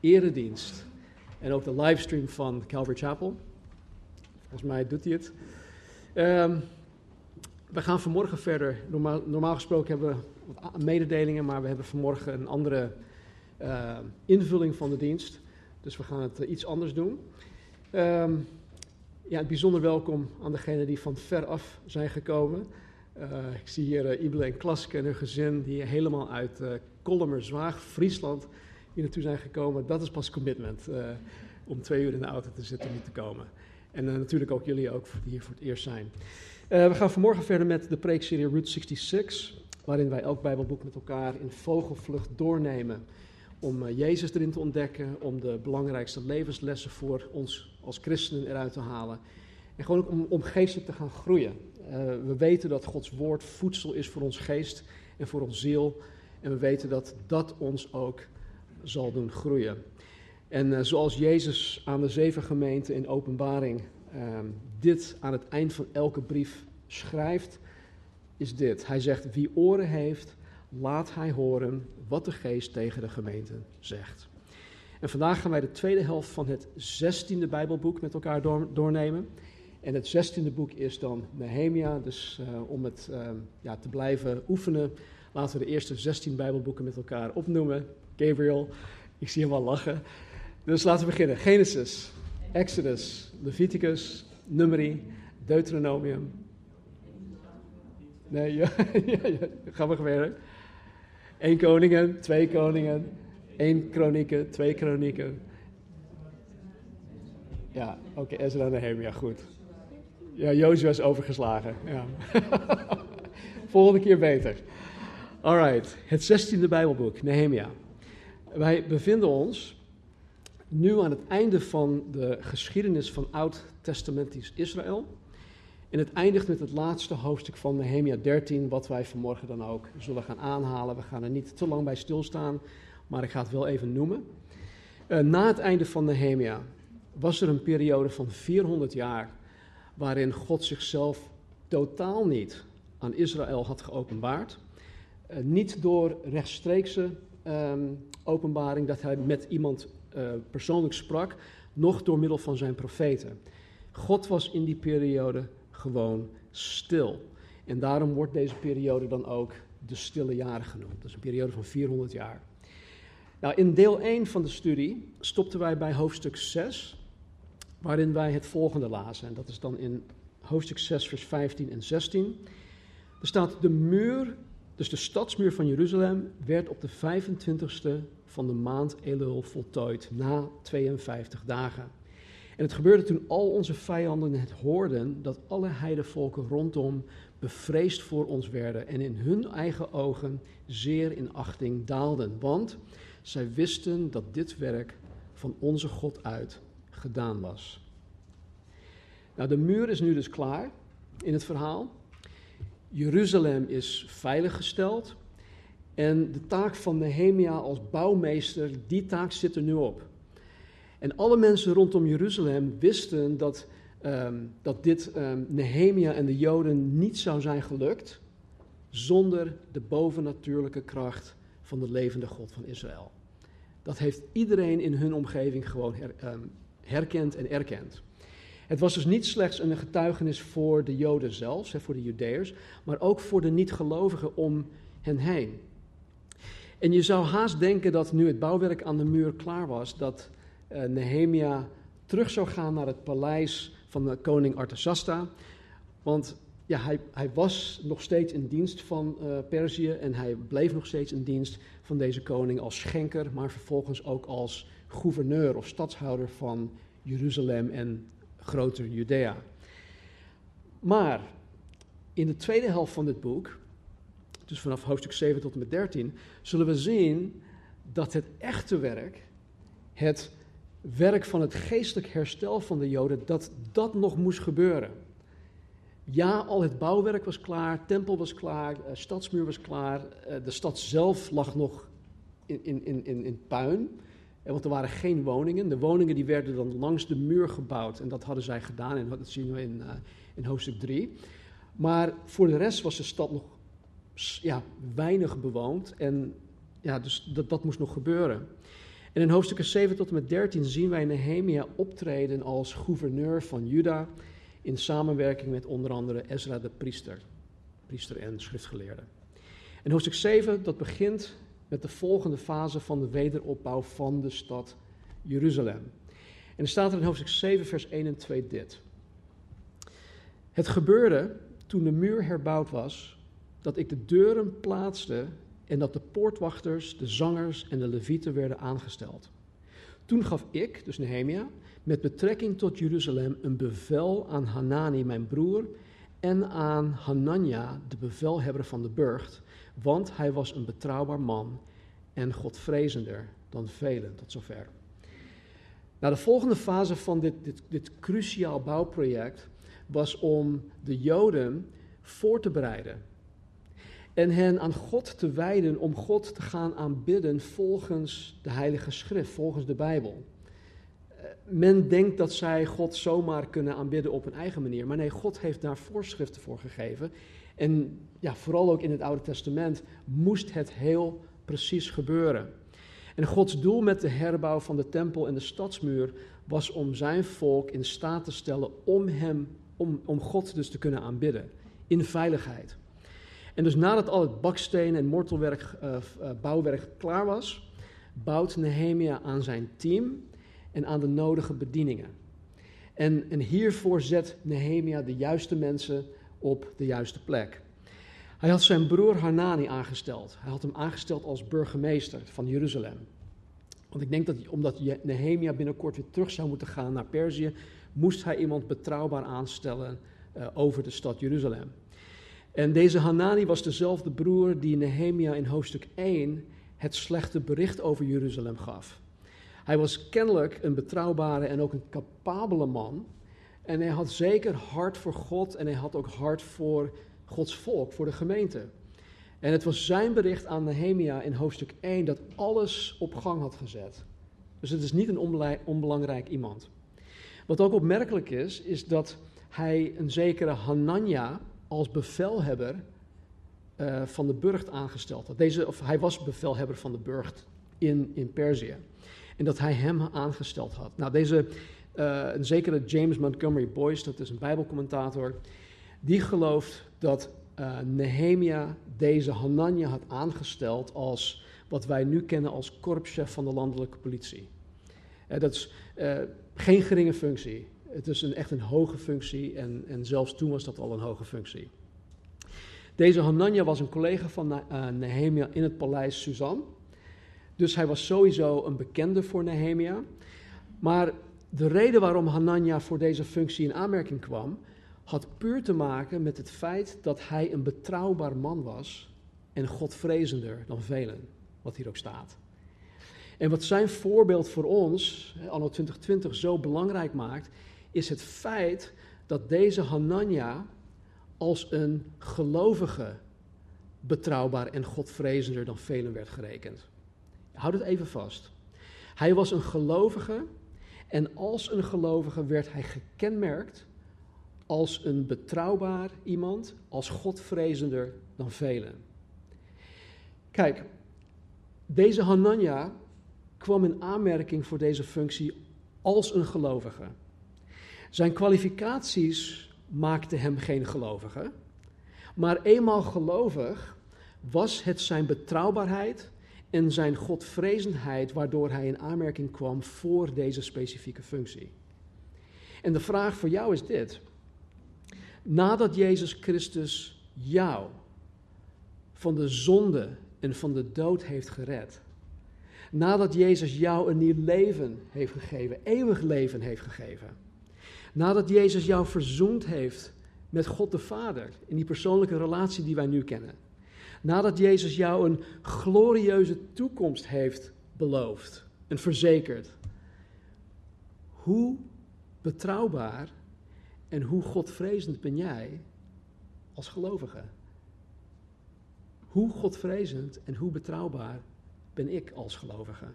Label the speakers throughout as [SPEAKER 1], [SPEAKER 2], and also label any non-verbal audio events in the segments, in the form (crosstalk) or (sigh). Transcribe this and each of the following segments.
[SPEAKER 1] eredienst. En ook de livestream van Calvary Chapel. Volgens mij doet hij het. Ehm, we gaan vanmorgen verder. Normaal, normaal gesproken hebben we wat mededelingen, maar we hebben vanmorgen een andere eh, invulling van de dienst. Dus we gaan het eh, iets anders doen. Ehm, ja, bijzonder welkom aan degenen die van ver af zijn gekomen. Uh, ik zie hier uh, Ibele en Klaske en hun gezin die helemaal uit uh, Kollemerzwaag, Friesland, hier naartoe zijn gekomen. Dat is pas commitment, om twee uur in de auto te zitten om hier te komen. En natuurlijk ook jullie ook die hier voor het eerst zijn. we gaan vanmorgen verder met de preekserie Route 66, waarin wij elk bijbelboek met elkaar in vogelvlucht doornemen. Om Jezus erin te ontdekken, om de belangrijkste levenslessen voor ons als christenen eruit te halen. En gewoon ook om, om geestelijk te gaan groeien. We weten dat Gods woord voedsel is voor ons geest en voor ons ziel. En we weten dat dat ons ook zal doen groeien. En uh, zoals Jezus aan de zeven gemeenten in openbaring uh, dit aan het eind van elke brief schrijft, is dit. Hij zegt, wie oren heeft, laat hij horen wat de geest tegen de gemeente zegt. En vandaag gaan wij de tweede helft van het zestiende Bijbelboek met elkaar door, doornemen. En het zestiende boek is dan Nehemia. Dus uh, om het uh, ja, te blijven oefenen, laten we de eerste 16 Bijbelboeken met elkaar opnoemen. Gabriel, ik zie hem al lachen. Dus laten we beginnen. Genesis, Exodus, Leviticus, Numeri, Deuteronomium. Nee, ja, (laughs) ja, ja, gaan we. Eén koningen, twee koningen, één kronieken, twee kronieken. Ja, oké, okay, Ezra en Nehemia, goed. Ja, Jozua is overgeslagen. Ja. (laughs) Volgende keer beter. Alright, het zestiende Bijbelboek, Nehemia. Wij bevinden ons nu aan het einde van de geschiedenis van Oud-testamentisch Israël. En het eindigt met het laatste hoofdstuk van Nehemia 13, wat wij vanmorgen dan ook zullen gaan aanhalen. We gaan er niet te lang bij stilstaan, maar ik ga het wel even noemen. Uh, na het einde van Nehemia was er een periode van 400 jaar waarin God zichzelf totaal niet aan Israël had geopenbaard. Uh, niet door rechtstreekse um, openbaring dat hij met iemand uh, persoonlijk sprak, noch door middel van zijn profeten. God was in die periode gewoon stil. En daarom wordt deze periode dan ook de stille jaren genoemd. Dat is een periode van 400 jaar. Nou, in deel 1 van de studie stopten wij bij hoofdstuk 6, waarin wij het volgende lazen. En dat is dan in hoofdstuk 6, vers 15 en 16. Er staat: De muur, dus de stadsmuur van Jeruzalem, werd op de 25ste van de maand Elul voltooid, na 52 dagen. En het gebeurde toen al onze vijanden het hoorden dat alle heidevolken rondom bevreesd voor ons werden en in hun eigen ogen zeer in achting daalden. Want zij wisten dat dit werk van onze God uit gedaan was. Nou, de muur is nu dus klaar in het verhaal. Jeruzalem is veiliggesteld. En de taak van Nehemia als bouwmeester, die taak zit er nu op. En alle mensen rondom Jeruzalem wisten dat, um, dat dit um, Nehemia en de Joden niet zou zijn gelukt zonder de bovennatuurlijke kracht van de levende God van Israël. Dat heeft iedereen in hun omgeving gewoon um, herkend en erkend. Het was dus niet slechts een getuigenis voor de Joden zelfs, voor de Judeërs, maar ook voor de niet-gelovigen om hen heen. En je zou haast denken dat nu het bouwwerk aan de muur klaar was, dat uh, Nehemia terug zou gaan naar het paleis van de koning Artasasta. Want ja, hij, hij, was nog steeds in dienst van uh, Perzië en hij bleef nog steeds in dienst van deze koning als schenker, maar vervolgens ook als gouverneur of stadshouder van Jeruzalem en groter Judea. Maar in de tweede helft van dit boek, dus vanaf hoofdstuk 7 tot en met 13, zullen we zien dat het echte werk, het werk van het geestelijk herstel van de Joden, dat dat nog moest gebeuren. Ja, al het bouwwerk was klaar, tempel was klaar, uh, stadsmuur was klaar, uh, de stad zelf lag nog in, in, in, in puin. Want er waren geen woningen. De woningen die werden dan langs de muur gebouwd. En dat hadden zij gedaan. En dat zien we in, uh, in hoofdstuk 3. Maar voor de rest was de stad nog ja, weinig bewoond. En ja, dus dat, dat moest nog gebeuren. En in hoofdstukken 7 tot en met 13 zien wij Nehemia optreden als gouverneur van Juda. In samenwerking met onder andere Ezra de priester. Priester en schriftgeleerde. En hoofdstuk 7, dat begint met de volgende fase van de wederopbouw van de stad Jeruzalem. En er staat er in hoofdstuk 7, vers 1 en 2 dit. Het gebeurde toen de muur herbouwd was, dat ik de deuren plaatste en dat de poortwachters, de zangers en de levieten werden aangesteld. Toen gaf ik, dus Nehemia, met betrekking tot Jeruzalem een bevel aan Hanani, mijn broer, en aan Hanania, de bevelhebber van de burcht, want hij was een betrouwbaar man en godvrezender dan velen, tot zover. Nou, de volgende fase van dit, dit, dit cruciaal bouwproject was om de Joden voor te bereiden en hen aan God te wijden om God te gaan aanbidden volgens de Heilige Schrift, volgens de Bijbel. Eh, men denkt dat zij God zomaar kunnen aanbidden op een eigen manier, maar nee, God heeft daar voorschriften voor gegeven. En ja, vooral ook in het Oude Testament moest het heel precies gebeuren. En Gods doel met de herbouw van de tempel en de stadsmuur was om zijn volk in staat te stellen om hem, om, om God dus te kunnen aanbidden, in veiligheid. En dus nadat al het baksteen en mortelwerk, uh, bouwwerk klaar was, bouwt Nehemia aan zijn team en aan de nodige bedieningen. En, en hiervoor zet Nehemia de juiste mensen op de juiste plek. Hij had zijn broer Hanani aangesteld. Hij had hem aangesteld als burgemeester van Jeruzalem. Want ik denk dat omdat Nehemia binnenkort weer terug zou moeten gaan naar Perzië, moest hij iemand betrouwbaar aanstellen uh, over de stad Jeruzalem. En deze Hanani was dezelfde broer die Nehemia in hoofdstuk 1 het slechte bericht over Jeruzalem gaf. Hij was kennelijk een betrouwbare en ook een capabele man. En hij had zeker hart voor God en hij had ook hart voor Gods volk, voor de gemeente. En het was zijn bericht aan Nehemia in hoofdstuk 1 dat alles op gang had gezet. Dus het is niet een onbelangrijk iemand. Wat ook opmerkelijk is, is dat hij een zekere Hanania, als bevelhebber uh, van de burcht aangesteld had. Deze, of hij was bevelhebber van de burcht in, in Perzië. En dat hij hem aangesteld had. Nou, deze, uh, een zekere James Montgomery Boyce, dat is een bijbelcommentator, die gelooft dat uh, Nehemia deze Hanania had aangesteld als wat wij nu kennen als korpschef van de landelijke politie. Uh, dat is geen geringe functie. Het is een, echt een hoge functie en, en zelfs toen was dat al een hoge functie. Deze Hanania was een collega van Nehemia in het paleis Suzan. Dus hij was sowieso een bekende voor Nehemia. Maar de reden waarom Hanania voor deze functie in aanmerking kwam, had puur te maken met het feit dat hij een betrouwbaar man was en godvrezender dan velen, wat hier ook staat. En wat zijn voorbeeld voor ons, anno 2020, zo belangrijk maakt, is het feit dat deze Hanania als een gelovige betrouwbaar en godvrezender dan velen werd gerekend. Houd het even vast. Hij was een gelovige en als een gelovige werd hij gekenmerkt als een betrouwbaar iemand, als godvrezender dan velen. Kijk, deze Hanania kwam in aanmerking voor deze functie als een gelovige. Zijn kwalificaties maakten hem geen gelovige. Maar eenmaal gelovig was het zijn betrouwbaarheid en zijn godvrezendheid waardoor hij in aanmerking kwam voor deze specifieke functie. En de vraag voor jou is dit. Nadat Jezus Christus jou van de zonde en van de dood heeft gered, nadat Jezus jou een nieuw leven heeft gegeven, eeuwig leven heeft gegeven, Nadat Jezus jou verzoend heeft met God de Vader, in die persoonlijke relatie die wij nu kennen. Nadat Jezus jou een glorieuze toekomst heeft beloofd en verzekerd. hoe betrouwbaar en hoe godvrezend ben jij als gelovige? Hoe godvrezend en hoe betrouwbaar ben ik als gelovige?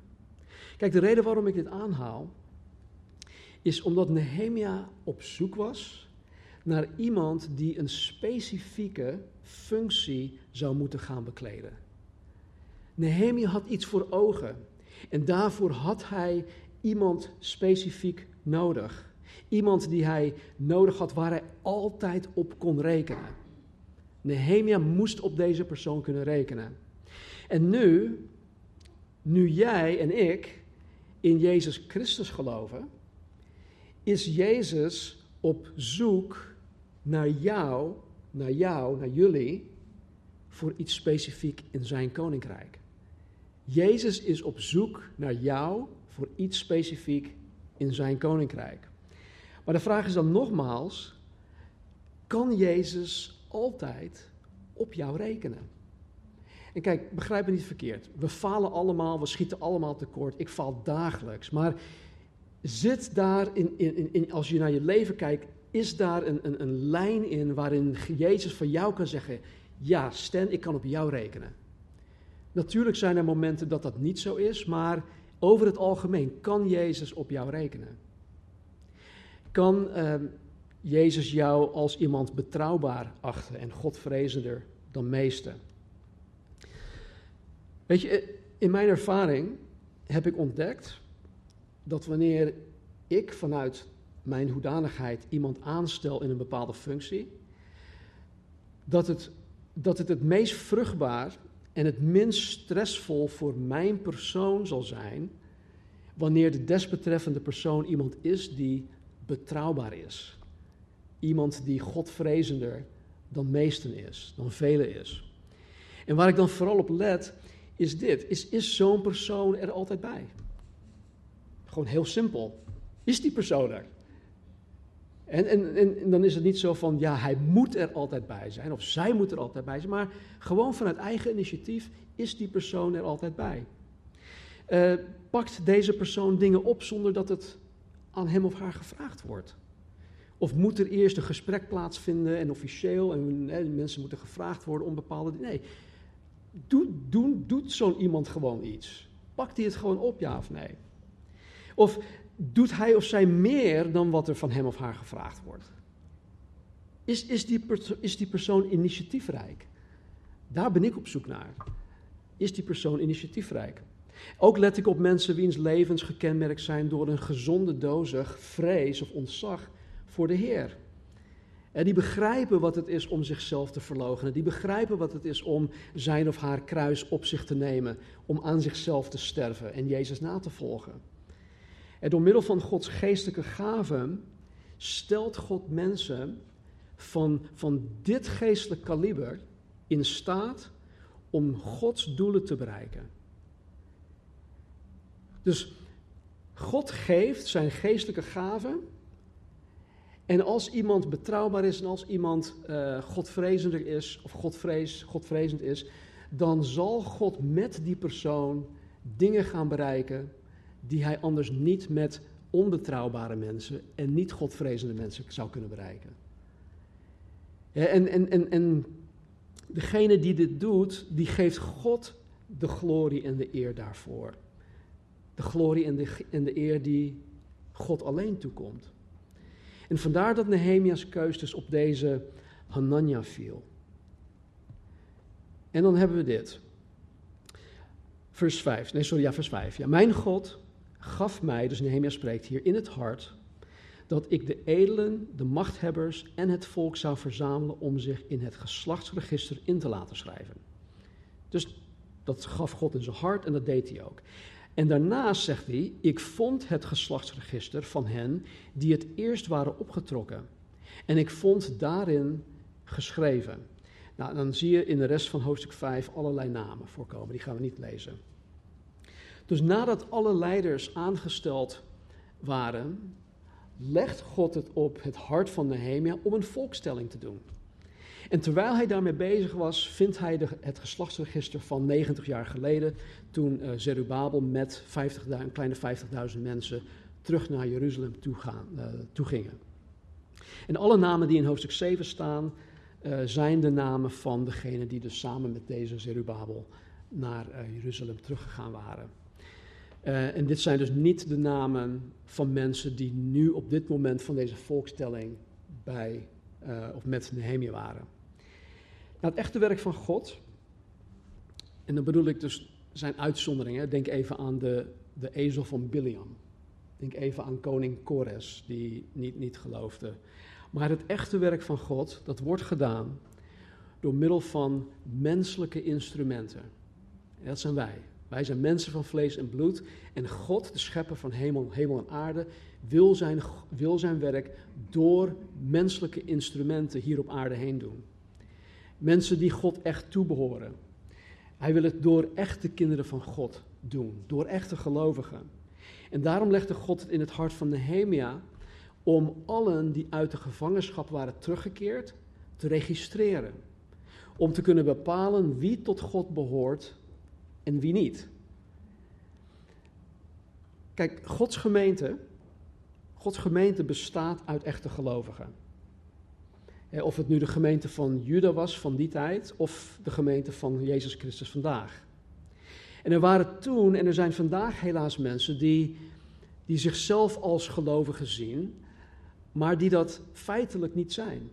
[SPEAKER 1] Kijk, de reden waarom ik dit aanhaal, is omdat Nehemia op zoek was naar iemand die een specifieke functie zou moeten gaan bekleden. Nehemia had iets voor ogen en daarvoor had hij iemand specifiek nodig. Iemand die hij nodig had waar hij altijd op kon rekenen. Nehemia moest op deze persoon kunnen rekenen. En nu, nu jij en ik in Jezus Christus geloven, is Jezus op zoek naar jou, naar jou, naar jullie, voor iets specifiek in zijn koninkrijk. Jezus is op zoek naar jou voor iets specifiek in zijn koninkrijk. Maar de vraag is dan nogmaals: kan Jezus altijd op jou rekenen? En kijk, begrijp me niet verkeerd. We falen allemaal, we schieten allemaal tekort. Ik faal dagelijks. Maar zit daar, in, in, in, als je naar je leven kijkt, is daar een, een, een lijn in waarin Jezus van jou kan zeggen: Ja, Stan, ik kan op jou rekenen. Natuurlijk zijn er momenten dat dat niet zo is, maar over het algemeen kan Jezus op jou rekenen. Kan uh, Jezus jou als iemand betrouwbaar achten en Godvrezender dan meesten? Weet je, in mijn ervaring heb ik ontdekt dat wanneer ik vanuit mijn hoedanigheid iemand aanstel in een bepaalde functie, dat het dat het, het meest vruchtbaar en het minst stressvol voor mijn persoon zal zijn wanneer de desbetreffende persoon iemand is die betrouwbaar is. Iemand die Godvrezender dan meesten is, dan velen is. En waar ik dan vooral op let, is dit. Is, is zo'n persoon er altijd bij? Gewoon heel simpel. Is die persoon er? En, en, en, dan is het niet zo van, ja, hij moet er altijd bij zijn, of zij moet er altijd bij zijn, maar gewoon vanuit eigen initiatief is die persoon er altijd bij. Uh, pakt deze persoon dingen op zonder dat het aan hem of haar gevraagd wordt? Of moet er eerst een gesprek plaatsvinden en officieel en mensen moeten gevraagd worden om bepaalde dingen? Nee, doet, doet, doet zo'n iemand gewoon iets? Pakt hij het gewoon op, ja of nee? Of doet hij of zij meer dan wat er van hem of haar gevraagd wordt? Is, is, die, is die persoon initiatiefrijk? Daar ben ik op zoek naar. Is die persoon initiatiefrijk? Ook let ik op mensen wiens levens gekenmerkt zijn door een gezonde dozig vrees of ontzag voor de Heer. En die begrijpen wat het is om zichzelf te verloochenen. Die begrijpen wat het is om zijn of haar kruis op zich te nemen. Om aan zichzelf te sterven en Jezus na te volgen. En door middel van Gods geestelijke gaven stelt God mensen van, van dit geestelijk kaliber in staat om Gods doelen te bereiken. Dus God geeft zijn geestelijke gaven. En als iemand betrouwbaar is en als iemand uh, godvrezender is, of godvrees, godvrezend is, dan zal God met die persoon dingen gaan bereiken die hij anders niet met onbetrouwbare mensen en niet godvrezende mensen zou kunnen bereiken. En, en, en, en degene die dit doet, die geeft God de glorie en de eer daarvoor. De glorie en de, en de eer die God alleen toekomt. En vandaar dat Nehemia's keus dus op deze Hanania viel. En dan hebben we dit. Vers 5. Nee, sorry, ja, vers 5. Ja, mijn God gaf mij, dus Nehemia spreekt hier, in het hart dat ik de edelen, de machthebbers en het volk zou verzamelen om zich in het geslachtsregister in te laten schrijven. Dus dat gaf God in zijn hart en dat deed hij ook. En daarnaast zegt hij: Ik vond het geslachtsregister van hen die het eerst waren opgetrokken. En ik vond daarin geschreven. Nou, dan zie je in de rest van hoofdstuk 5 allerlei namen voorkomen. Die gaan we niet lezen. Dus nadat alle leiders aangesteld waren, legt God het op het hart van Nehemia om een volkstelling te doen. En terwijl hij daarmee bezig was, vindt hij de, het geslachtsregister van 90 jaar geleden, toen uh, Zerubabel met 50, een kleine 50.000 mensen terug naar Jeruzalem toe, gaan, uh, toe gingen. En alle namen die in hoofdstuk 7 staan, uh, zijn de namen van degenen die dus samen met deze Zerubabel naar Jeruzalem teruggegaan waren. Uh, en dit zijn dus niet de namen van mensen die nu op dit moment van deze volkstelling bij of met Nehemia waren. Nou, het echte werk van God, en dan bedoel ik dus zijn uitzonderingen. Denk even aan de, de ezel van Biliam. Denk even aan koning Kores, die niet, niet geloofde. Maar het echte werk van God, dat wordt gedaan door middel van menselijke instrumenten. En dat zijn wij. Wij zijn mensen van vlees en bloed. En God, de schepper van hemel, en aarde, wil zijn, wil zijn werk door menselijke instrumenten hier op aarde heen doen. Mensen die God echt toebehoren. Hij wil het door echte kinderen van God doen, door echte gelovigen. En daarom legde God het in het hart van Nehemia om allen die uit de gevangenschap waren teruggekeerd te registreren. Om te kunnen bepalen wie tot God behoort en wie niet. Kijk, Gods gemeente, Gods gemeente bestaat uit echte gelovigen. Of het nu de gemeente van Juda was van die tijd, of de gemeente van Jezus Christus vandaag. En er waren toen, en er zijn vandaag helaas mensen die, die zichzelf als gelovigen zien, maar die dat feitelijk niet zijn.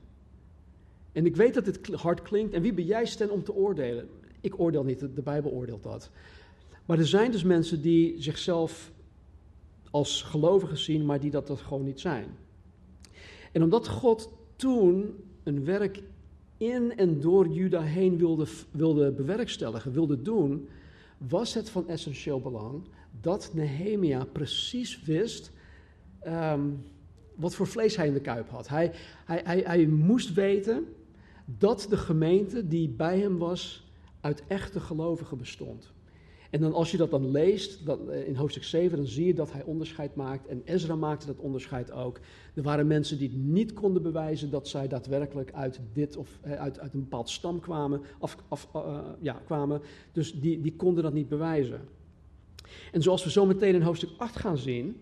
[SPEAKER 1] En ik weet dat dit hard klinkt, en wie ben jij stem om te oordelen? Ik oordeel niet, de Bijbel oordeelt dat. Maar er zijn dus mensen die zichzelf als gelovigen zien, maar die dat, dat gewoon niet zijn. En omdat God toen een werk in en door Juda heen wilde, wilde bewerkstelligen, wilde doen, was het van essentieel belang dat Nehemia precies wist ehm, wat voor vlees hij in de kuip had. Hij, hij, hij, hij moest weten dat de gemeente die bij hem was uit echte gelovigen bestond. En dan als je dat dan leest, dat, eh, in hoofdstuk 7, dan zie je dat hij onderscheid maakt. En Ezra maakte dat onderscheid ook. Er waren mensen die niet konden bewijzen dat zij daadwerkelijk uit dit of eh, uit, uit een bepaald stam kwamen. Uh, ja, kwamen. Dus die, die konden dat niet bewijzen. En zoals we zo meteen in hoofdstuk 8 gaan zien,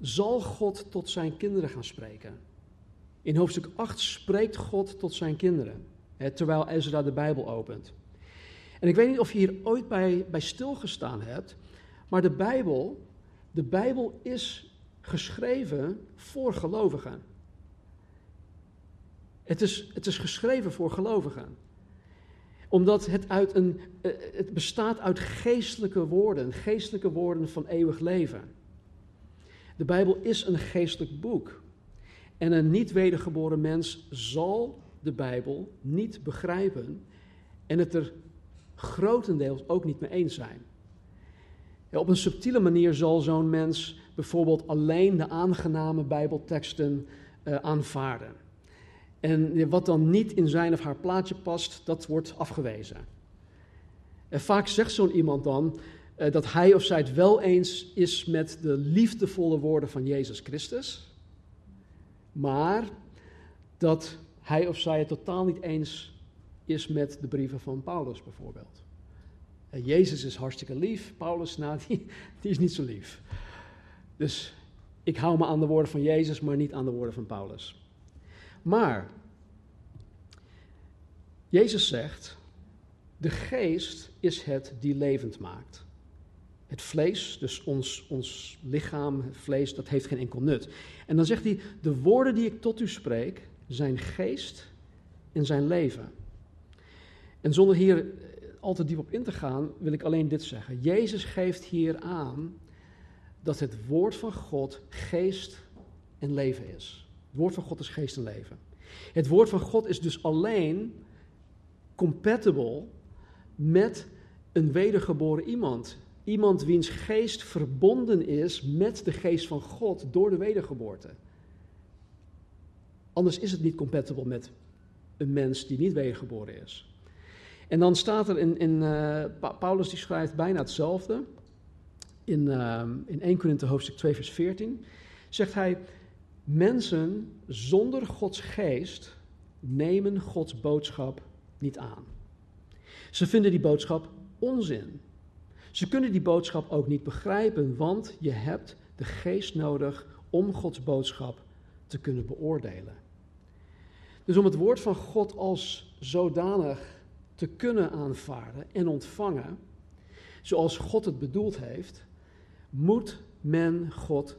[SPEAKER 1] zal God tot zijn kinderen gaan spreken. In hoofdstuk 8 spreekt God tot zijn kinderen, hè, terwijl Ezra de Bijbel opent. En ik weet niet of je hier ooit bij, bij stilgestaan hebt, maar de Bijbel, de Bijbel is geschreven voor gelovigen. Het is, het is geschreven voor gelovigen. Omdat het, uit een, eh, het bestaat uit geestelijke woorden, geestelijke woorden van eeuwig leven. De Bijbel is een geestelijk boek. En een niet wedergeboren mens zal de Bijbel niet begrijpen en het er grotendeels ook niet mee eens zijn. Op een subtiele manier zal zo'n mens bijvoorbeeld alleen de aangename Bijbelteksten uh, aanvaarden. En wat dan niet in zijn of haar plaatje past, dat wordt afgewezen. En vaak zegt zo'n iemand dan uh, dat hij of zij het wel eens is met de liefdevolle woorden van Jezus Christus, maar dat hij of zij het totaal niet eens is met de brieven van Paulus bijvoorbeeld. En Jezus is hartstikke lief, Paulus, nou, (laughs) die, die is niet zo lief. Dus ik hou me aan de woorden van Jezus, maar niet aan de woorden van Paulus. Maar Jezus zegt, de geest is het die levend maakt. Het vlees, dus ons, ons lichaam, het vlees, dat heeft geen enkel nut. En dan zegt hij, de woorden die ik tot u spreek, zijn geest en zijn leven. En zonder hier al te diep op in te gaan, wil ik alleen dit zeggen. Jezus geeft hier aan dat het woord van God geest en leven is. Het woord van God is geest en leven. Het woord van God is dus alleen compatible met een wedergeboren iemand. Iemand wiens geest verbonden is met de geest van God door de wedergeboorte. Anders is het niet compatible met een mens die niet wedergeboren is. En dan staat er in, in uh, Paulus die schrijft bijna hetzelfde. In, uh, in 1 Korinthe hoofdstuk 2 vers 14 zegt hij, mensen zonder Gods geest nemen Gods boodschap niet aan. Ze vinden die boodschap onzin. Ze kunnen die boodschap ook niet begrijpen, want je hebt de geest nodig om Gods boodschap te kunnen beoordelen. Dus om het woord van God als zodanig te kunnen aanvaarden en ontvangen, zoals God het bedoeld heeft, moet men God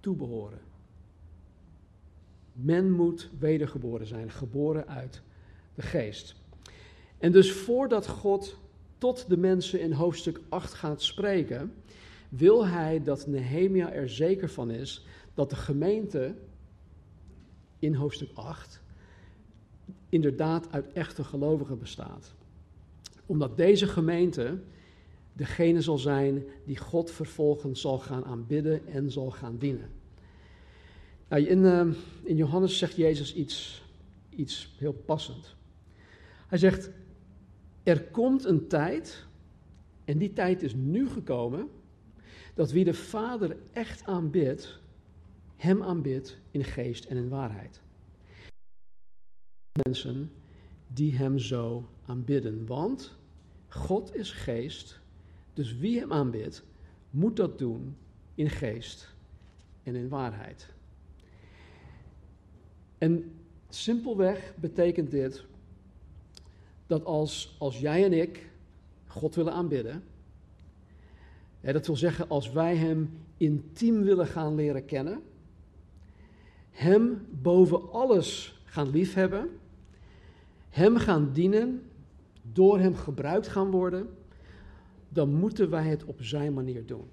[SPEAKER 1] toebehoren. Men moet wedergeboren zijn, geboren uit de geest. En dus voordat God tot de mensen in hoofdstuk 8 gaat spreken, wil hij dat Nehemia er zeker van is dat de gemeente in hoofdstuk 8 inderdaad uit echte gelovigen bestaat. Omdat deze gemeente degene zal zijn die God vervolgens zal gaan aanbidden en zal gaan dienen. Nou, in, uh, in Johannes zegt Jezus iets, iets heel passend. Hij zegt, er komt een tijd, en die tijd is nu gekomen, dat wie de Vader echt aanbidt, hem aanbidt in geest en in waarheid. Mensen die hem zo aanbidden, want God is geest, dus wie hem aanbidt, moet dat doen in geest en in waarheid. En simpelweg betekent dit dat als, als jij en ik God willen aanbidden, hè, dat wil zeggen als wij Hem intiem willen gaan leren kennen, Hem boven alles gaan liefhebben, Hem gaan dienen, door Hem gebruikt gaan worden, dan moeten wij het op Zijn manier doen.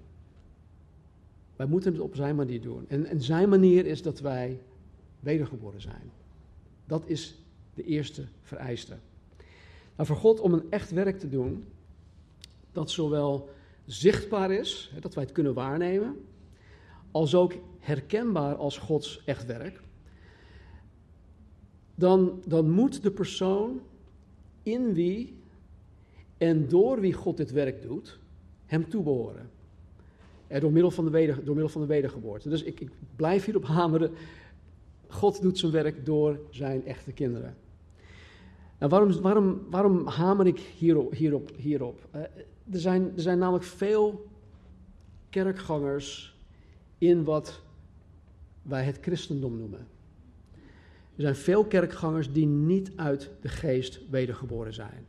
[SPEAKER 1] Wij moeten het op Zijn manier doen. En, en Zijn manier is dat wij wedergeboren zijn. Dat is de eerste vereiste. Nou, voor God om een echt werk te doen, dat zowel zichtbaar is, dat wij het kunnen waarnemen, als ook herkenbaar als Gods echt werk, dan, dan moet de persoon in wie en door wie God dit werk doet, hem toebehoren. door, middel van de weder, door middel van de wedergeboorte. Dus ik, ik blijf hierop hameren. God doet zijn werk door zijn echte kinderen. En waarom, waarom, waarom hamer ik hierop? hierop, hierop? Uh, er, zijn, er zijn namelijk veel kerkgangers in wat wij het christendom noemen. Er zijn veel kerkgangers die niet uit de geest wedergeboren zijn.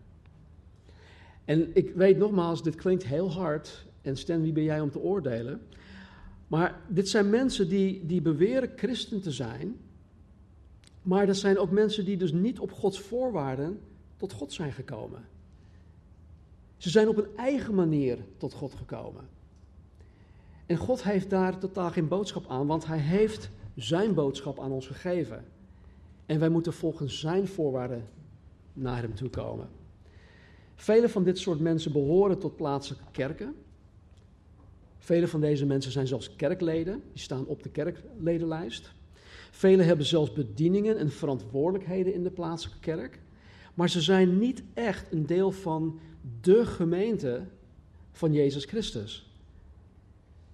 [SPEAKER 1] En ik weet nogmaals, dit klinkt heel hard. En Stan, wie ben jij om te oordelen? Maar dit zijn mensen die, die beweren christen te zijn. Maar dat zijn ook mensen die dus niet op Gods voorwaarden tot God zijn gekomen. Ze zijn op een eigen manier tot God gekomen. En God heeft daar totaal geen boodschap aan, want Hij heeft Zijn boodschap aan ons gegeven. En wij moeten volgens Zijn voorwaarden naar Hem toe komen. Vele van dit soort mensen behoren tot plaatselijke kerken. Vele van deze mensen zijn zelfs kerkleden, die staan op de kerkledenlijst. Velen hebben zelfs bedieningen en verantwoordelijkheden in de plaatselijke kerk. Maar ze zijn niet echt een deel van de gemeente van Jezus Christus.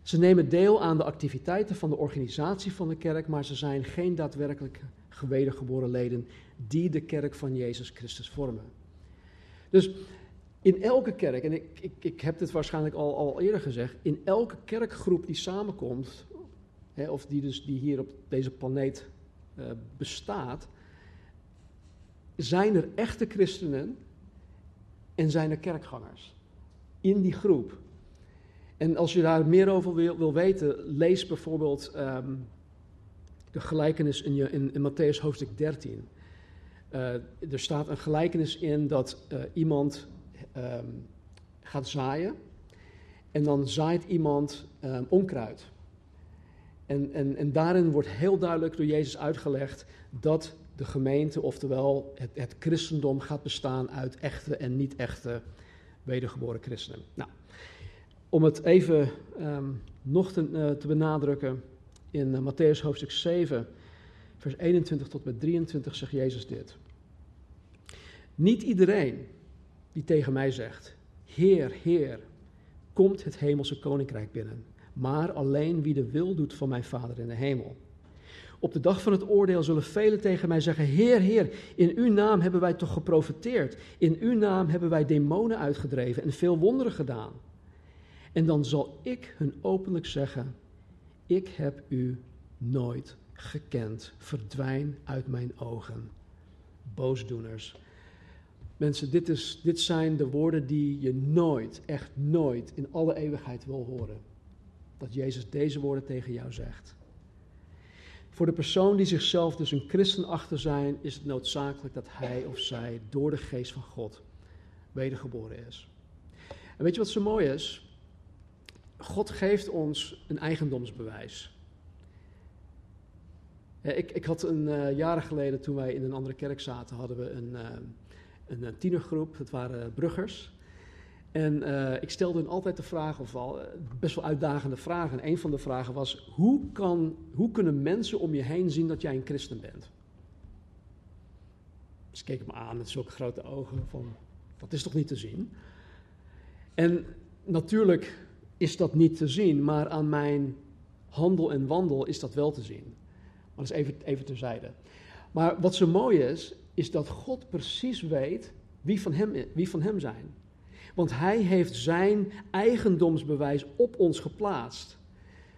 [SPEAKER 1] Ze nemen deel aan de activiteiten van de organisatie van de kerk, maar ze zijn geen daadwerkelijk gewedergeboren leden die de kerk van Jezus Christus vormen. Dus in elke kerk, en ik, ik, ik heb dit waarschijnlijk al, al eerder gezegd, in elke kerkgroep die samenkomt, hè, of die dus die hier op deze planeet uh, bestaat, zijn er echte christenen en zijn er kerkgangers in die groep. En als je daar meer over wil, wil weten, lees bijvoorbeeld um, de gelijkenis in, je, in, in Matthäus hoofdstuk 13. Uh, er staat een gelijkenis in dat uh, iemand um, gaat zaaien en dan zaait iemand um, onkruid. En, en, en daarin wordt heel duidelijk door Jezus uitgelegd dat de gemeente, oftewel het, het christendom, gaat bestaan uit echte en niet-echte wedergeboren christenen. Nou, om het even um, nog te, uh, te, benadrukken, in uh, Matthäus hoofdstuk 7, vers 21 tot met 23 zegt Jezus dit. Niet iedereen die tegen mij zegt, Heer, Heer, komt het hemelse koninkrijk binnen maar alleen wie de wil doet van mijn Vader in de hemel. Op de dag van het oordeel zullen velen tegen mij zeggen: Heer, Heer, in uw naam hebben wij toch geprofiteerd. In uw naam hebben wij demonen uitgedreven en veel wonderen gedaan. En dan zal ik hun openlijk zeggen: ik heb u nooit gekend. Verdwijn uit mijn ogen. Boosdoeners. Mensen, dit, is, dit zijn de woorden die je nooit, echt nooit, in alle eeuwigheid wil horen. Dat Jezus deze woorden tegen jou zegt. Voor de persoon die zichzelf dus een christen achter zijn, is het noodzakelijk dat hij of zij door de geest van God wedergeboren is. En weet je wat zo mooi is? God geeft ons een eigendomsbewijs. Ik, ik had een uh, jaren geleden, toen wij in een andere kerk zaten, hadden we een, uh, een tienergroep. Dat waren bruggers. En ik stelde hen altijd de vraag, of al best wel uitdagende vragen. En een van de vragen was: hoe, kan, hoe kunnen mensen om je heen zien dat jij een christen bent? Ze keken me aan met zulke grote ogen: van, dat is toch niet te zien? En natuurlijk is dat niet te zien, maar aan mijn handel en wandel is dat wel te zien. Maar dat is even, even terzijde. Maar wat zo mooi is, is dat God precies weet wie van hem, wie van hem zijn. Want hij heeft zijn eigendomsbewijs op ons geplaatst.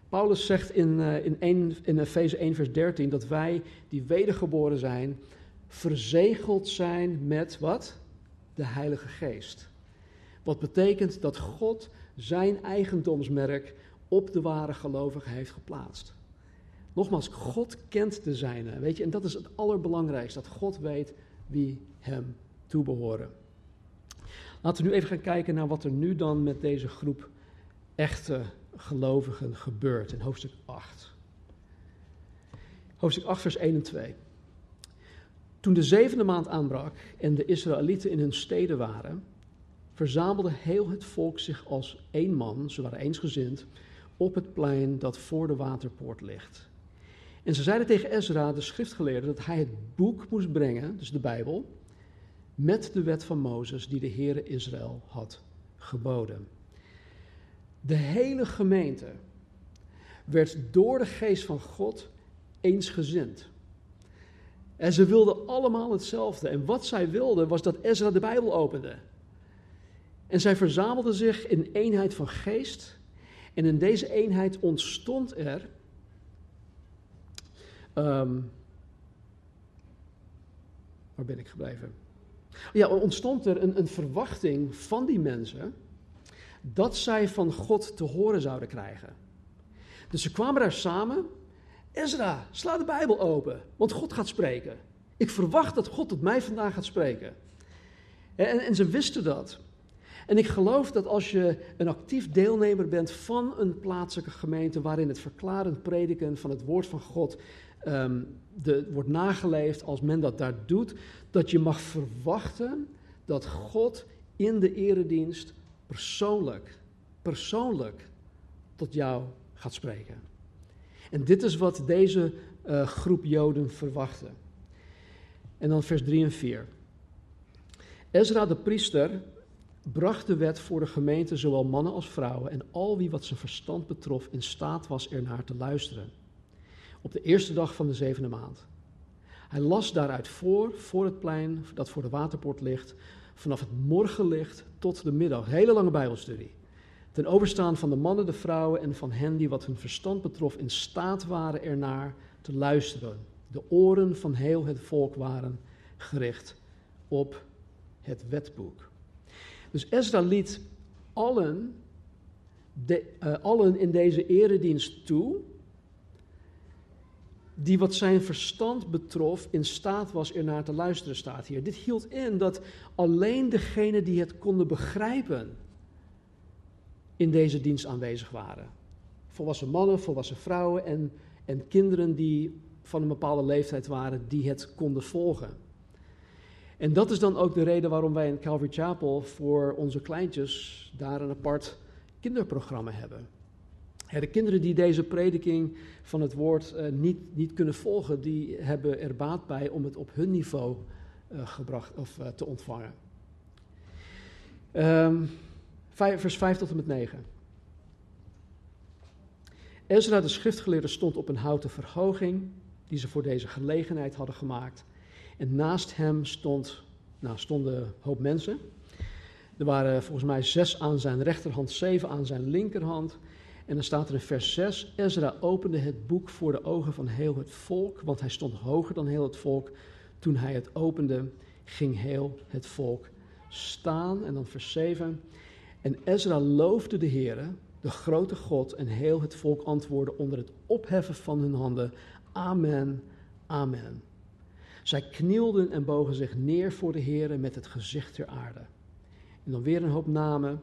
[SPEAKER 1] Paulus zegt in, uh, in, 1, in Efeze 1, vers 13 dat wij die wedergeboren zijn, verzegeld zijn met wat? De Heilige Geest. Wat betekent dat God zijn eigendomsmerk op de ware gelovigen heeft geplaatst. Nogmaals, God kent de zijne, weet je, en dat is het allerbelangrijkste, dat God weet wie hem toebehoren. Laten we nu even gaan kijken naar wat er nu dan met deze groep echte gelovigen gebeurt in hoofdstuk 8. Hoofdstuk 8, vers 1 en 2. Toen de zevende maand aanbrak en de Israëlieten in hun steden waren, verzamelde heel het volk zich als één man, ze waren eensgezind, op het plein dat voor de waterpoort ligt. En ze zeiden tegen Ezra, de schriftgeleerde, dat hij het boek moest brengen, dus de Bijbel, met de wet van Mozes die de Heere Israël had geboden. De hele gemeente werd door de geest van God eensgezind. En ze wilden allemaal hetzelfde. En wat zij wilden was dat Ezra de Bijbel opende. En zij verzamelden zich in eenheid van geest. En in deze eenheid ontstond er. Um, waar ben ik gebleven? Ja, ontstond er een, een verwachting van die mensen dat zij van God te horen zouden krijgen. Dus ze kwamen daar samen. Ezra, sla de Bijbel open, want God gaat spreken. Ik verwacht dat God tot mij vandaag gaat spreken. En, en ze wisten dat. En ik geloof dat als je een actief deelnemer bent van een plaatselijke gemeente waarin het verklarend prediken van het woord van God um, de, wordt nageleefd, als men dat daar doet, dat je mag verwachten dat God in de eredienst persoonlijk, persoonlijk tot jou gaat spreken. En dit is wat deze uh, groep Joden verwachten. En dan vers 3 en 4. Ezra de priester bracht de wet voor de gemeente, zowel mannen als vrouwen, en al wie wat zijn verstand betrof in staat was ernaar te luisteren. Op de eerste dag van de zevende maand. Hij las daaruit voor, voor het plein dat voor de waterpoort ligt, vanaf het morgenlicht tot de middag. Hele lange Bijbelstudie. Ten overstaan van de mannen, de vrouwen en van hen die wat hun verstand betrof in staat waren ernaar te luisteren. De oren van heel het volk waren gericht op het wetboek. Dus Ezra liet allen, de, uh, allen in deze eredienst toe die wat zijn verstand betrof in staat was ernaar te luisteren, staat hier. Dit hield in dat alleen degenen die het konden begrijpen in deze dienst aanwezig waren. Volwassen mannen, volwassen vrouwen en, en kinderen die van een bepaalde leeftijd waren, die het konden volgen. En dat is dan ook de reden waarom wij in Calvary Chapel voor onze kleintjes daar een apart kinderprogramma hebben. De kinderen die deze prediking van het woord uh, niet, niet kunnen volgen, die hebben er baat bij om het op hun niveau uh, gebracht of uh, te ontvangen. Vijf, vers 5 tot en met 9. Ezra de schriftgeleerde stond op een houten verhoging die ze voor deze gelegenheid hadden gemaakt. En naast hem stond, nou, stonden een hoop mensen. Er waren volgens mij zes aan zijn rechterhand, zeven aan zijn linkerhand. En dan staat er in vers 6, Ezra opende het boek voor de ogen van heel het volk, want hij stond hoger dan heel het volk. Toen hij het opende, ging heel het volk staan. En dan vers 7, en Ezra loofde de Heere, de grote God, en heel het volk antwoordde onder het opheffen van hun handen, Amen, Amen. Zij knielden en bogen zich neer voor de Heere met het gezicht ter aarde. En dan weer een hoop namen.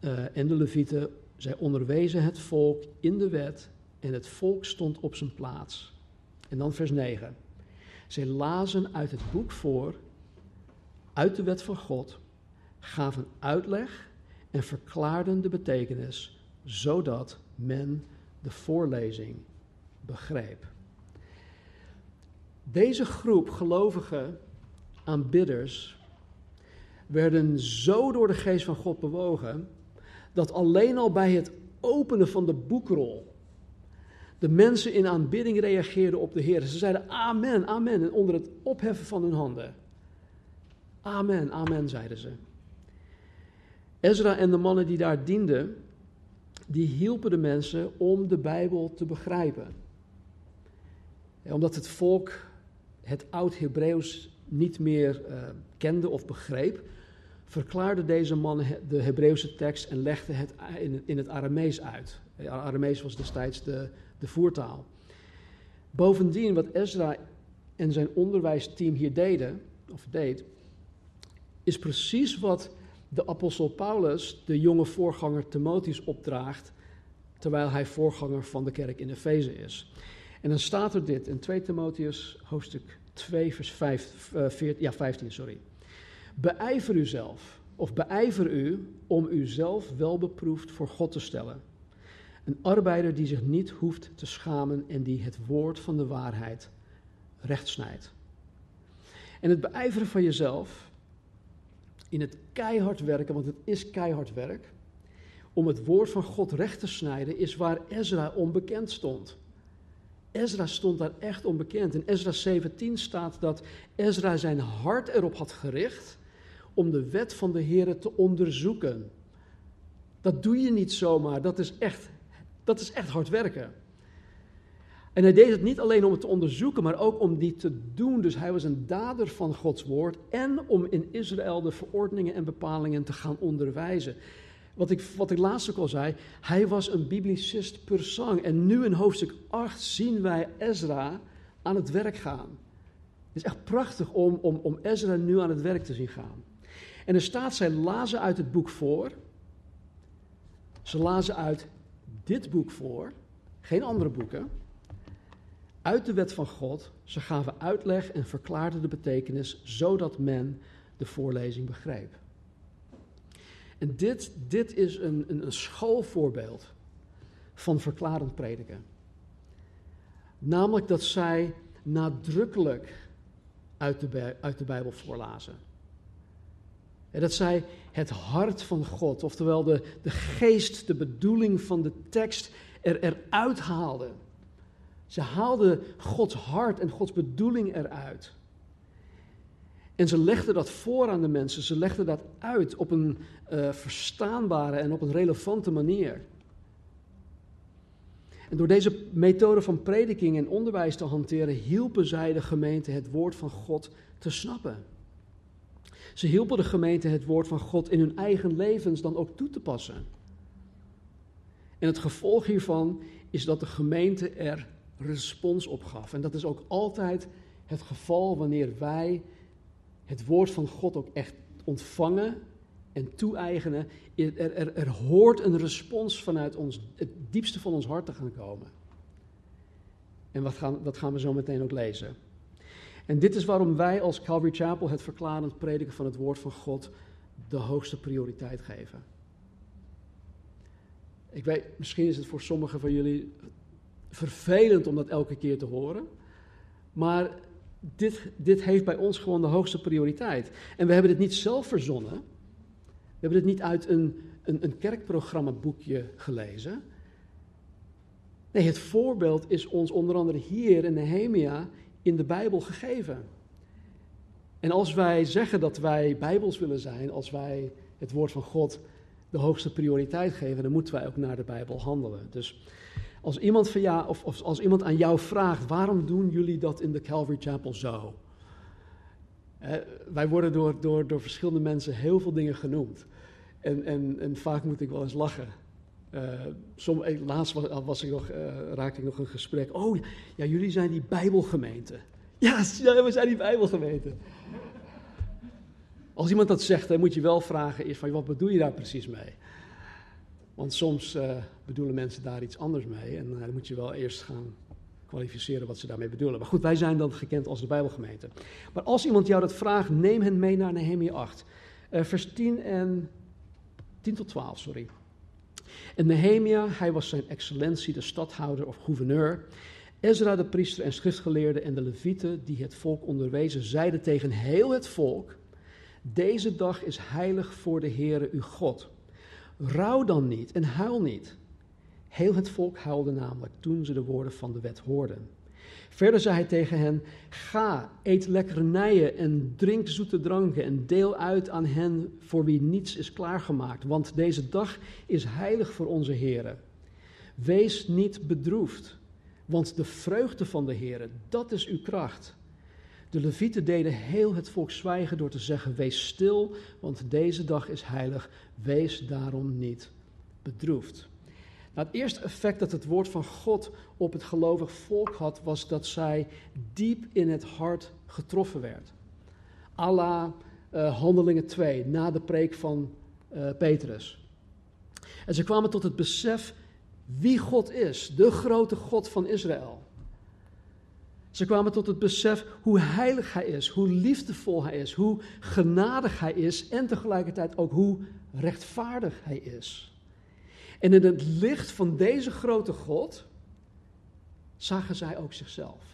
[SPEAKER 1] Uh, en de Levieten, zij onderwezen het volk in de wet en het volk stond op zijn plaats. En dan vers 9. Zij lazen uit het boek voor, uit de wet van God, gaven uitleg en verklaarden de betekenis, zodat men de voorlezing begreep. Deze groep gelovige aanbidders werden zo door de geest van God bewogen dat alleen al bij het openen van de boekrol de mensen in aanbidding reageerden op de Heer. Ze zeiden amen, amen en onder het opheffen van hun handen. Amen, amen zeiden ze. Ezra en de mannen die daar dienden, die hielpen de mensen om de Bijbel te begrijpen. Omdat het volk het oud-Hebreeuws niet meer uh, kende of begreep, verklaarde deze man de Hebreeuwse tekst en legde het in, het Aramees uit. Aramees was destijds de, de voertaal. Bovendien, wat Ezra en zijn onderwijsteam hier deden, of deed, is precies wat de apostel Paulus de jonge voorganger Timotheus opdraagt, terwijl hij voorganger van de kerk in Efeze is. En dan staat er dit in 2 Timotheus hoofdstuk 2, vers 5, 14, ja, 15, sorry. Beijver uzelf, of beijver u om uzelf wel beproefd voor God te stellen. Een arbeider die zich niet hoeft te schamen en die het woord van de waarheid rechtsnijdt. En het beijveren van jezelf, in het keihard werken, want het is keihard werk, om het woord van God recht te snijden, is waar Ezra onbekend stond. Ezra stond daar echt onbekend. In Ezra 17 staat dat Ezra zijn hart erop had gericht om de wet van de Heer te onderzoeken. Dat doe je niet zomaar, dat is echt, dat is echt hard werken. En hij deed het niet alleen om het te onderzoeken, maar ook om die te doen. Dus hij was een dader van Gods woord en om in Israël de verordeningen en bepalingen te gaan onderwijzen. Wat ik, wat ik laatst ook al zei, hij was een biblicist per sang. En nu in hoofdstuk 8 zien wij Ezra aan het werk gaan. Het is echt prachtig om, om, om Ezra nu aan het werk te zien gaan. En er staat, zij lazen uit het boek voor. Ze lazen uit dit boek voor, geen andere boeken. Uit de wet van God. Ze gaven uitleg en verklaarden de betekenis, zodat men de voorlezing begreep. En dit, dit is een, een, een schoolvoorbeeld van verklarend prediken. Namelijk dat zij nadrukkelijk uit de, uit de Bijbel voorlazen. En dat zij het hart van God, oftewel de, de geest, de bedoeling van de tekst, er, eruit haalden. Ze haalden Gods hart en Gods bedoeling eruit. En ze legden dat voor aan de mensen, ze legden dat uit op een uh, verstaanbare en op een relevante manier. En door deze methode van prediking en onderwijs te hanteren, hielpen zij de gemeente het woord van God te snappen. Ze hielpen de gemeente het woord van God in hun eigen levens dan ook toe te passen. En het gevolg hiervan is dat de gemeente er respons op gaf. En dat is ook altijd het geval wanneer wij het woord van God ook echt ontvangen en toe-eigenen. Er, er, er hoort een respons vanuit ons, het diepste van ons hart te gaan komen. En wat gaan, dat gaan we zo meteen ook lezen. En dit is waarom wij als Calvary Chapel het verklarend prediken van het woord van God de hoogste prioriteit geven. Ik weet, misschien is het voor sommigen van jullie vervelend om dat elke keer te horen. Maar dit, dit heeft bij ons gewoon de hoogste prioriteit. En we hebben dit niet zelf verzonnen. We hebben dit niet uit een, een, een kerkprogrammaboekje gelezen. Nee, het voorbeeld is ons onder andere hier in Nehemia in de Bijbel gegeven. En als wij zeggen dat wij Bijbels willen zijn, als wij het woord van God de hoogste prioriteit geven, dan moeten wij ook naar de Bijbel handelen. Dus als iemand, van ja, of, of als iemand aan jou vraagt, waarom doen jullie dat in de Calvary Chapel zo? wij worden door, door, door verschillende mensen heel veel dingen genoemd. En, en, en vaak moet ik wel eens lachen. Som, eh, laatst was, was, ik nog, uh, raakte ik nog een gesprek. Oh ja, jullie zijn die Bijbelgemeente. (laughs) Ja, we zijn die Bijbelgemeente. Als iemand dat zegt, dan moet je wel vragen: is van, wat bedoel je daar precies mee? Want soms uh, bedoelen mensen daar iets anders mee. En dan moet je wel eerst gaan kwalificeren wat ze daarmee bedoelen. Maar goed, wij zijn dan gekend als de Bijbelgemeente. Maar als iemand jou dat vraagt, neem hen mee naar Nehemia 8. vers 10 en 10 tot 12, sorry. En Nehemia, hij was zijn excellentie, de stadhouder of gouverneur. Ezra, de priester en schriftgeleerde en de levieten die het volk onderwezen, zeiden tegen heel het volk: Deze dag is heilig voor de Heere uw God. Rouw dan niet en huil niet. Heel het volk huilde namelijk toen ze de woorden van de wet hoorden. Verder zei hij tegen hen: Ga, eet lekkernijen en drink zoete dranken en deel uit aan hen voor wie niets is klaargemaakt, want deze dag is heilig voor onze Heeren. Wees niet bedroefd, want de vreugde van de Heeren, dat is uw kracht. De levieten deden heel het volk zwijgen door te zeggen: Wees stil, want deze dag is heilig. Wees daarom niet bedroefd. Nou, het eerste effect dat het woord van God op het gelovig volk had, was dat zij diep in het hart getroffen werd. Allah uh, Handelingen 2, na de preek van uh, Petrus. En ze kwamen tot het besef wie God is, de grote God van Israël. Ze kwamen tot het besef hoe heilig Hij is, hoe liefdevol Hij is, hoe genadig Hij is en tegelijkertijd ook hoe rechtvaardig Hij is. En in het licht van deze grote God zagen zij ook zichzelf.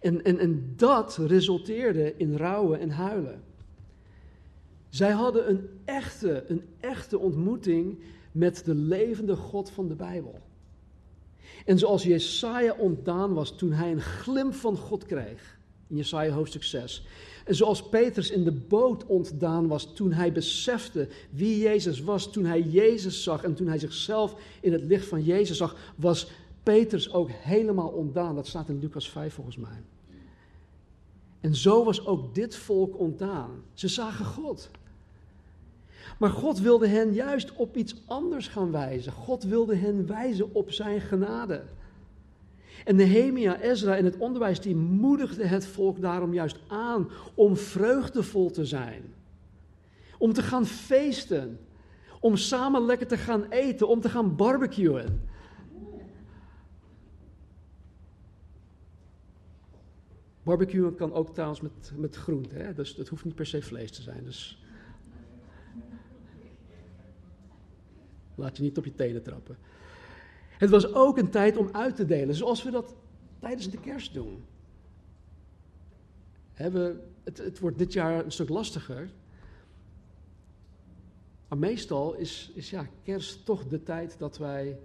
[SPEAKER 1] En, en, en dat resulteerde in rouwen en huilen. Zij hadden een echte, een echte ontmoeting met de levende God van de Bijbel. En zoals Jesaja ontdaan was toen hij een glimp van God kreeg, in Jesaja hoofdstuk 6, en zoals Petrus in de boot ontdaan was toen hij besefte wie Jezus was, toen hij Jezus zag en toen hij zichzelf in het licht van Jezus zag, was Petrus ook helemaal ontdaan. Dat staat in Lucas 5 volgens mij. En zo was ook dit volk ontdaan. Ze zagen God. Maar God wilde hen juist op iets anders gaan wijzen. God wilde hen wijzen op zijn genade. En Nehemia, Ezra en het onderwijsteam moedigden het volk daarom juist aan om vreugdevol te zijn. Om te gaan feesten. Om samen lekker te gaan eten, om te gaan barbecuen. Barbecuen kan ook trouwens met, met groente, hè? dus het hoeft niet per se vlees te zijn. Dus laat je niet op je tenen trappen. Het was ook een tijd om uit te delen, zoals we dat tijdens de kerst doen. het, het wordt dit jaar een stuk lastiger. Maar meestal is, is ja, kerst toch de tijd dat wij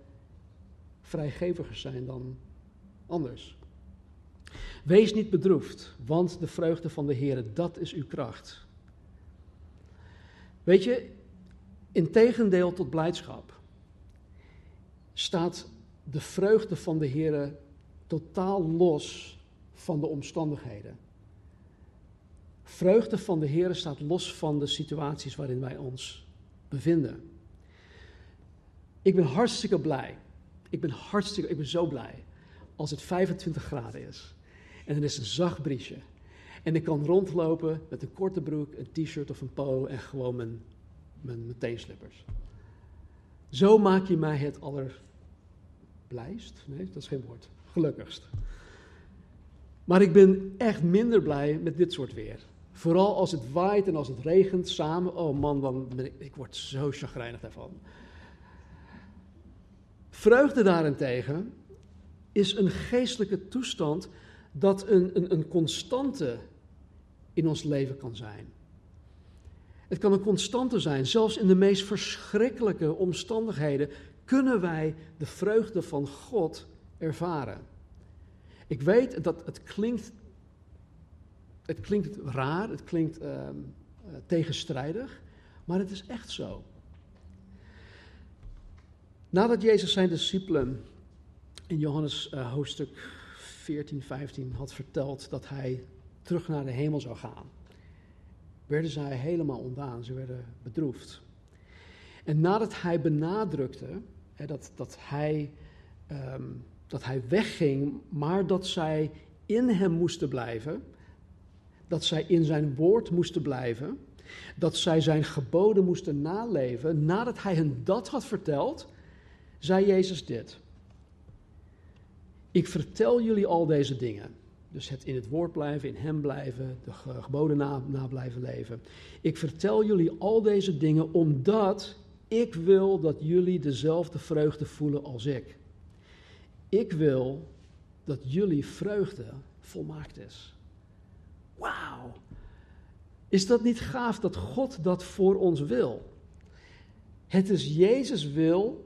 [SPEAKER 1] vrijgeviger zijn dan anders. Wees niet bedroefd, want de vreugde van de Heer, dat is uw kracht. Weet je, in tegendeel tot blijdschap staat de vreugde van de Heer totaal los van de omstandigheden. Vreugde van de Heer staat los van de situaties waarin wij ons bevinden. Ik ben hartstikke blij. Ik ben hartstikke, ik ben zo blij als het 25 graden is. En er is een zacht briesje. En ik kan rondlopen met een korte broek, een t-shirt of een po en gewoon mijn, mijn, teenslippers. Zo maak je mij het aller blijst. Nee, dat is geen woord. Gelukkigst. Maar ik ben echt minder blij met dit soort weer. Vooral als het waait en als het regent samen. Oh man, dan ik, ik word zo chagrijnig daarvan. Vreugde daarentegen is een geestelijke toestand dat een, een, een constante in ons leven kan zijn. Het kan een constante zijn, zelfs in de meest verschrikkelijke omstandigheden kunnen wij de vreugde van God ervaren. Ik weet dat het klinkt, het klinkt raar, het klinkt uh, tegenstrijdig, maar het is echt zo. Nadat Jezus zijn discipelen in Johannes uh, hoofdstuk 14, 15 had verteld dat hij terug naar de hemel zou gaan, werden zij helemaal ontdaan. Ze werden bedroefd. En nadat hij benadrukte hè, dat, dat, hij, um, dat hij wegging, maar dat zij in hem moesten blijven, dat zij in zijn woord moesten blijven, dat zij zijn geboden moesten naleven, nadat hij hen dat had verteld, zei Jezus dit. Ik vertel jullie al deze dingen. Dus het in het woord blijven, in hem blijven, de geboden na, blijven leven. Ik vertel jullie al deze dingen omdat ik wil dat jullie dezelfde vreugde voelen als ik. Ik wil dat jullie vreugde volmaakt is. Wauw. Is dat niet gaaf dat God dat voor ons wil? Het is Jezus wil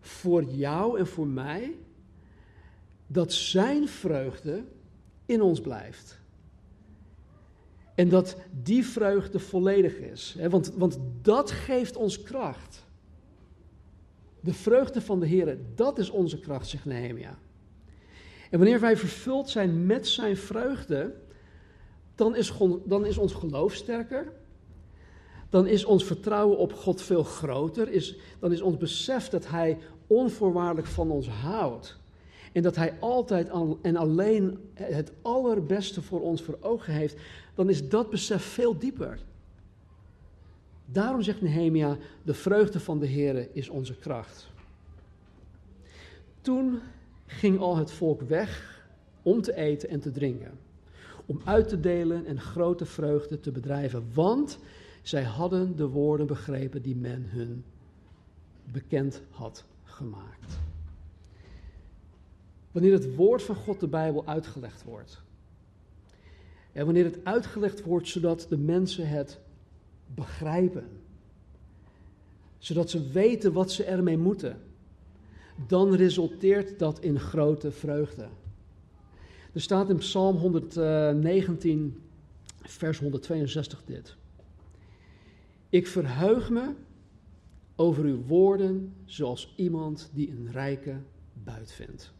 [SPEAKER 1] voor jou en voor mij dat Zijn vreugde in ons blijft. En dat die vreugde volledig is. Want, want dat geeft ons kracht. De vreugde van de Heer, dat is onze kracht, zegt Nehemia. En wanneer wij vervuld zijn met zijn vreugde, dan is, dan is ons geloof sterker. Dan is ons vertrouwen op God veel groter. Is, dan is ons besef dat Hij onvoorwaardelijk van ons houdt. En dat Hij altijd en alleen het allerbeste voor ons voor ogen heeft. Dan is dat besef veel dieper. Daarom zegt Nehemia, de vreugde van de Heer is onze kracht. Toen ging al het volk weg om te eten en te drinken om uit te delen en grote vreugde te bedrijven, want zij hadden de woorden begrepen die men hun bekend had gemaakt. Wanneer het woord van God, de Bijbel, uitgelegd wordt, en wanneer het uitgelegd wordt zodat de mensen het begrijpen, zodat ze weten wat ze ermee moeten, dan resulteert dat in grote vreugde. Er staat in Psalm 119, vers 162 dit. Ik verheug me over uw woorden zoals iemand die een rijke buit vindt.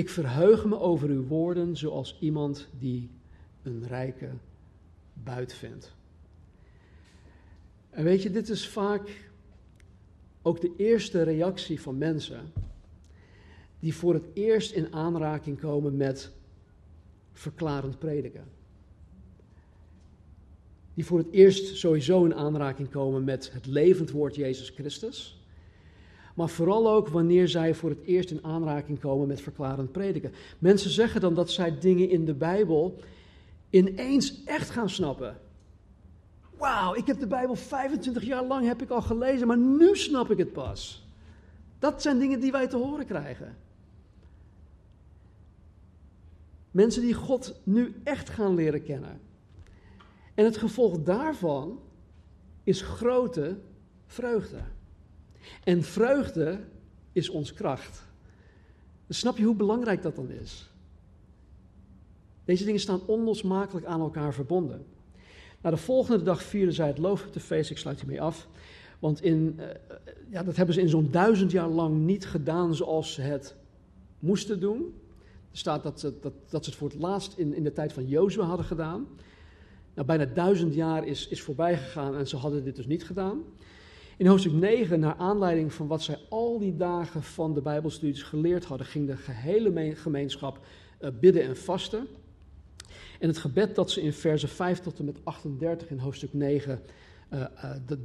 [SPEAKER 1] Ik verheug me over uw woorden zoals iemand die een rijke buit vindt. En weet je, dit is vaak ook de eerste reactie van mensen die voor het eerst in aanraking komen met verklarend prediken. Die voor het eerst sowieso in aanraking komen met het levend woord Jezus Christus. Maar vooral ook wanneer zij voor het eerst in aanraking komen met verklarend prediken. Mensen zeggen dan dat zij dingen in de Bijbel ineens echt gaan snappen. Wauw, ik heb de Bijbel 25 jaar lang heb ik al gelezen, maar nu snap ik het pas. Dat zijn dingen die wij te horen krijgen. Mensen die God nu echt gaan leren kennen. En het gevolg daarvan is grote vreugde. En vreugde is ons kracht. Snap je hoe belangrijk dat dan is? Deze dingen staan onlosmakelijk aan elkaar verbonden. Nou, de volgende dag vierden zij het loofhuttenfeest. Ik sluit hiermee af. Want in, uh, ja, dat hebben ze in zo'n duizend jaar lang niet gedaan zoals ze het moesten doen. Er staat dat, ze, dat, dat ze het voor het laatst in, in de tijd van Jozua hadden gedaan. Nou, bijna duizend jaar is, is voorbij gegaan en ze hadden dit dus niet gedaan. In hoofdstuk 9, naar aanleiding van wat zij al die dagen van de Bijbelstudies geleerd hadden, ging de gehele gemeenschap uh, bidden en vasten. En het gebed dat ze in versen 5 tot en met 38 in hoofdstuk 9, uh, uh, de,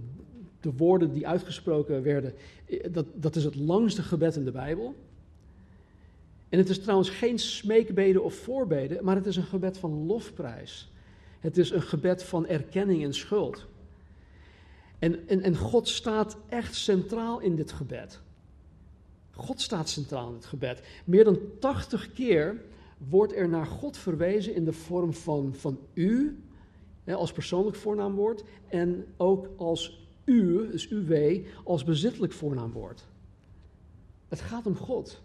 [SPEAKER 1] de woorden die uitgesproken werden, dat, dat is het langste gebed in de Bijbel. En het is trouwens geen smeekbeden of voorbeden, maar het is een gebed van lofprijs. Het is een gebed van erkenning en schuld. En, en, en God staat echt centraal in dit gebed. God staat centraal in het gebed. Meer dan 80 keer wordt er naar God verwezen in de vorm van, van u, als persoonlijk voornaamwoord, en ook als u, dus uw, als bezittelijk voornaamwoord. Het gaat om God.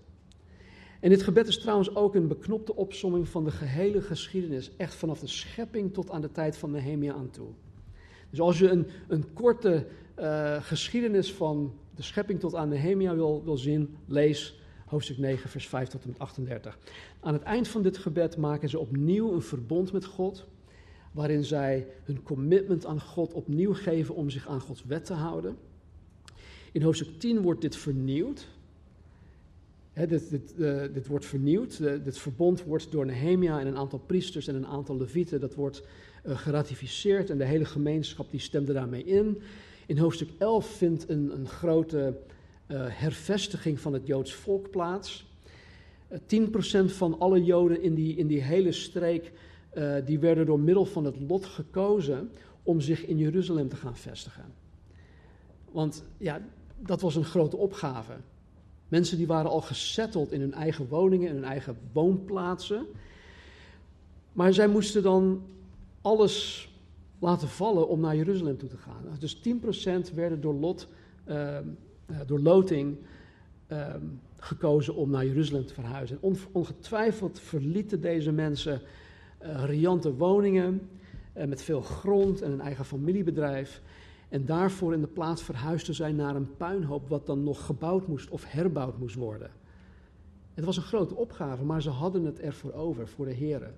[SPEAKER 1] En dit gebed is trouwens ook een beknopte opsomming van de gehele geschiedenis, echt vanaf de schepping tot aan de tijd van Nehemia aan toe. Dus als je een, een korte uh, geschiedenis van de schepping tot aan Nehemia wil, wil zien, lees hoofdstuk 9, vers 5 tot en met 38. Aan het eind van dit gebed maken ze opnieuw een verbond met God, waarin zij hun commitment aan God opnieuw geven om zich aan Gods wet te houden. In hoofdstuk 10 wordt dit vernieuwd. Dit, dit, wordt vernieuwd. dit verbond wordt door Nehemia en een aantal priesters en een aantal levieten, dat wordt uh, geratificeerd en de hele gemeenschap die stemde daarmee in. In hoofdstuk 11 vindt een, een grote uh, hervestiging van het Joods volk plaats. Uh, 10% van alle Joden in die, in die hele streek, die werden door middel van het lot gekozen om zich in Jeruzalem te gaan vestigen. Want ja, dat was een grote opgave. Mensen die waren al gesetteld in hun eigen woningen, in hun eigen woonplaatsen. Maar zij moesten dan alles laten vallen om naar Jeruzalem toe te gaan. Dus 10% werden door lot, uh, door loting, uh, gekozen om naar Jeruzalem te verhuizen. En ongetwijfeld verlieten deze mensen uh, riante woningen uh, met veel grond en een eigen familiebedrijf. En daarvoor in de plaats verhuisden zij naar een puinhoop wat dan nog gebouwd moest of herbouwd moest worden. Het was een grote opgave, maar ze hadden het ervoor over, voor de heren.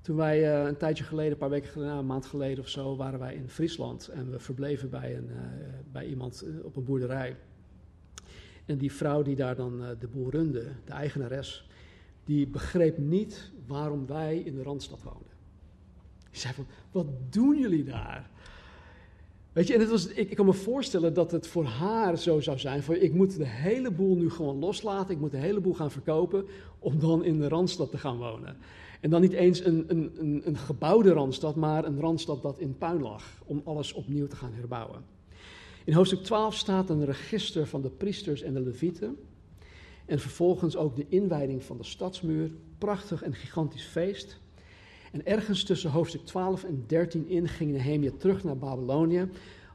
[SPEAKER 1] Toen wij uh, een tijdje geleden, een paar weken geleden, een maand geleden of zo, waren wij in Friesland en we verbleven bij, een, uh, bij iemand uh, op een boerderij. En die vrouw die daar dan de boel runde, de eigenares, die begreep niet waarom wij in de Randstad woonden. Die zei van, wat doen jullie daar? Weet je, en het was, ik, ik, kan me voorstellen dat het voor haar zo zou zijn: van, ik moet de hele boel nu gewoon loslaten, ik moet de hele boel gaan verkopen om dan in de Randstad te gaan wonen. En dan niet eens een, een, een, een gebouwde Randstad, maar een Randstad dat in puin lag, om alles opnieuw te gaan herbouwen. In hoofdstuk 12 staat een register van de priesters en de levieten. En vervolgens ook de inwijding van de stadsmuur. Prachtig en gigantisch feest. En ergens tussen hoofdstuk 12 en 13 in ging Nehemia terug naar Babylonië,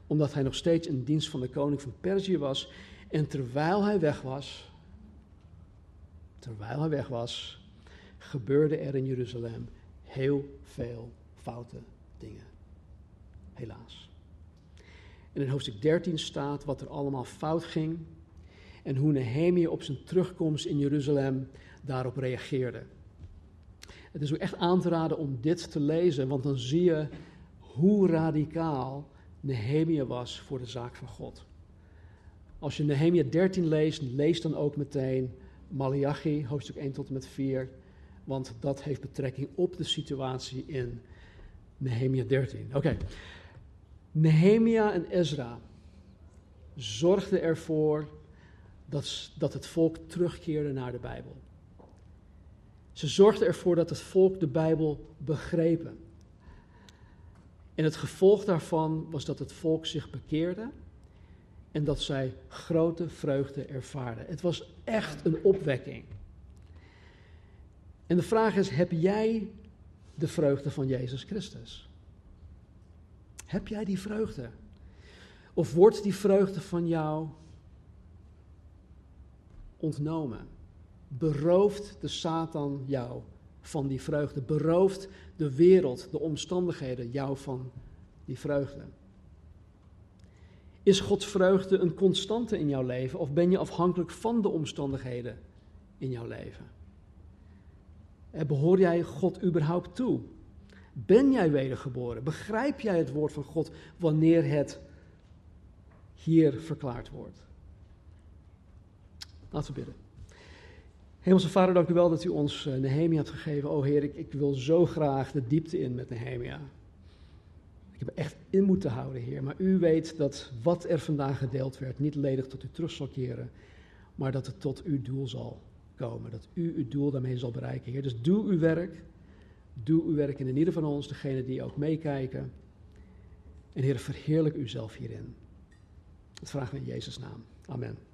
[SPEAKER 1] omdat hij nog steeds in dienst van de koning van Perzië was. En terwijl hij weg was, terwijl hij weg was, gebeurde er in Jeruzalem heel veel foute dingen. Helaas. En in hoofdstuk 13 staat wat er allemaal fout ging en hoe Nehemia op zijn terugkomst in Jeruzalem daarop reageerde. Het is ook echt aan te raden om dit te lezen, want dan zie je hoe radicaal Nehemia was voor de zaak van God. Als je Nehemia 13 leest, lees dan ook meteen Malachi, hoofdstuk 1 tot en met 4, want dat heeft betrekking op de situatie in Nehemia 13. Oké. Nehemia en Ezra zorgden ervoor dat, dat het volk terugkeerde naar de Bijbel. Ze zorgden ervoor dat het volk de Bijbel begrepen. En het gevolg daarvan was dat het volk zich bekeerde en dat zij grote vreugde ervaarden. Het was echt een opwekking. En de vraag is: heb jij de vreugde van Jezus Christus? Heb jij die vreugde? Of wordt die vreugde van jou ontnomen? Berooft de Satan jou van die vreugde. Berooft de wereld, de omstandigheden jou van die vreugde. Is Gods vreugde een constante in jouw leven of ben je afhankelijk van de omstandigheden in jouw leven? Behoor jij God überhaupt toe? Ben jij wedergeboren? Begrijp jij het woord van God wanneer het hier verklaard wordt? Laten we bidden. Hemelse Vader, dank u wel dat u ons uh, Nehemia hebt gegeven. O Heer, ik, wil zo graag de diepte in met Nehemia. Ik heb echt in moeten houden, Heer. Maar u weet dat wat er vandaag gedeeld werd niet ledig tot u terug zal keren, maar dat het tot uw doel zal komen. Dat u uw doel daarmee zal bereiken, Heer. Dus doe uw werk. Doe uw werk in ieder van ons, degene die ook meekijken. En Heer, verheerlijk u zelf hierin. Dat vragen we in Jezus' naam. Amen.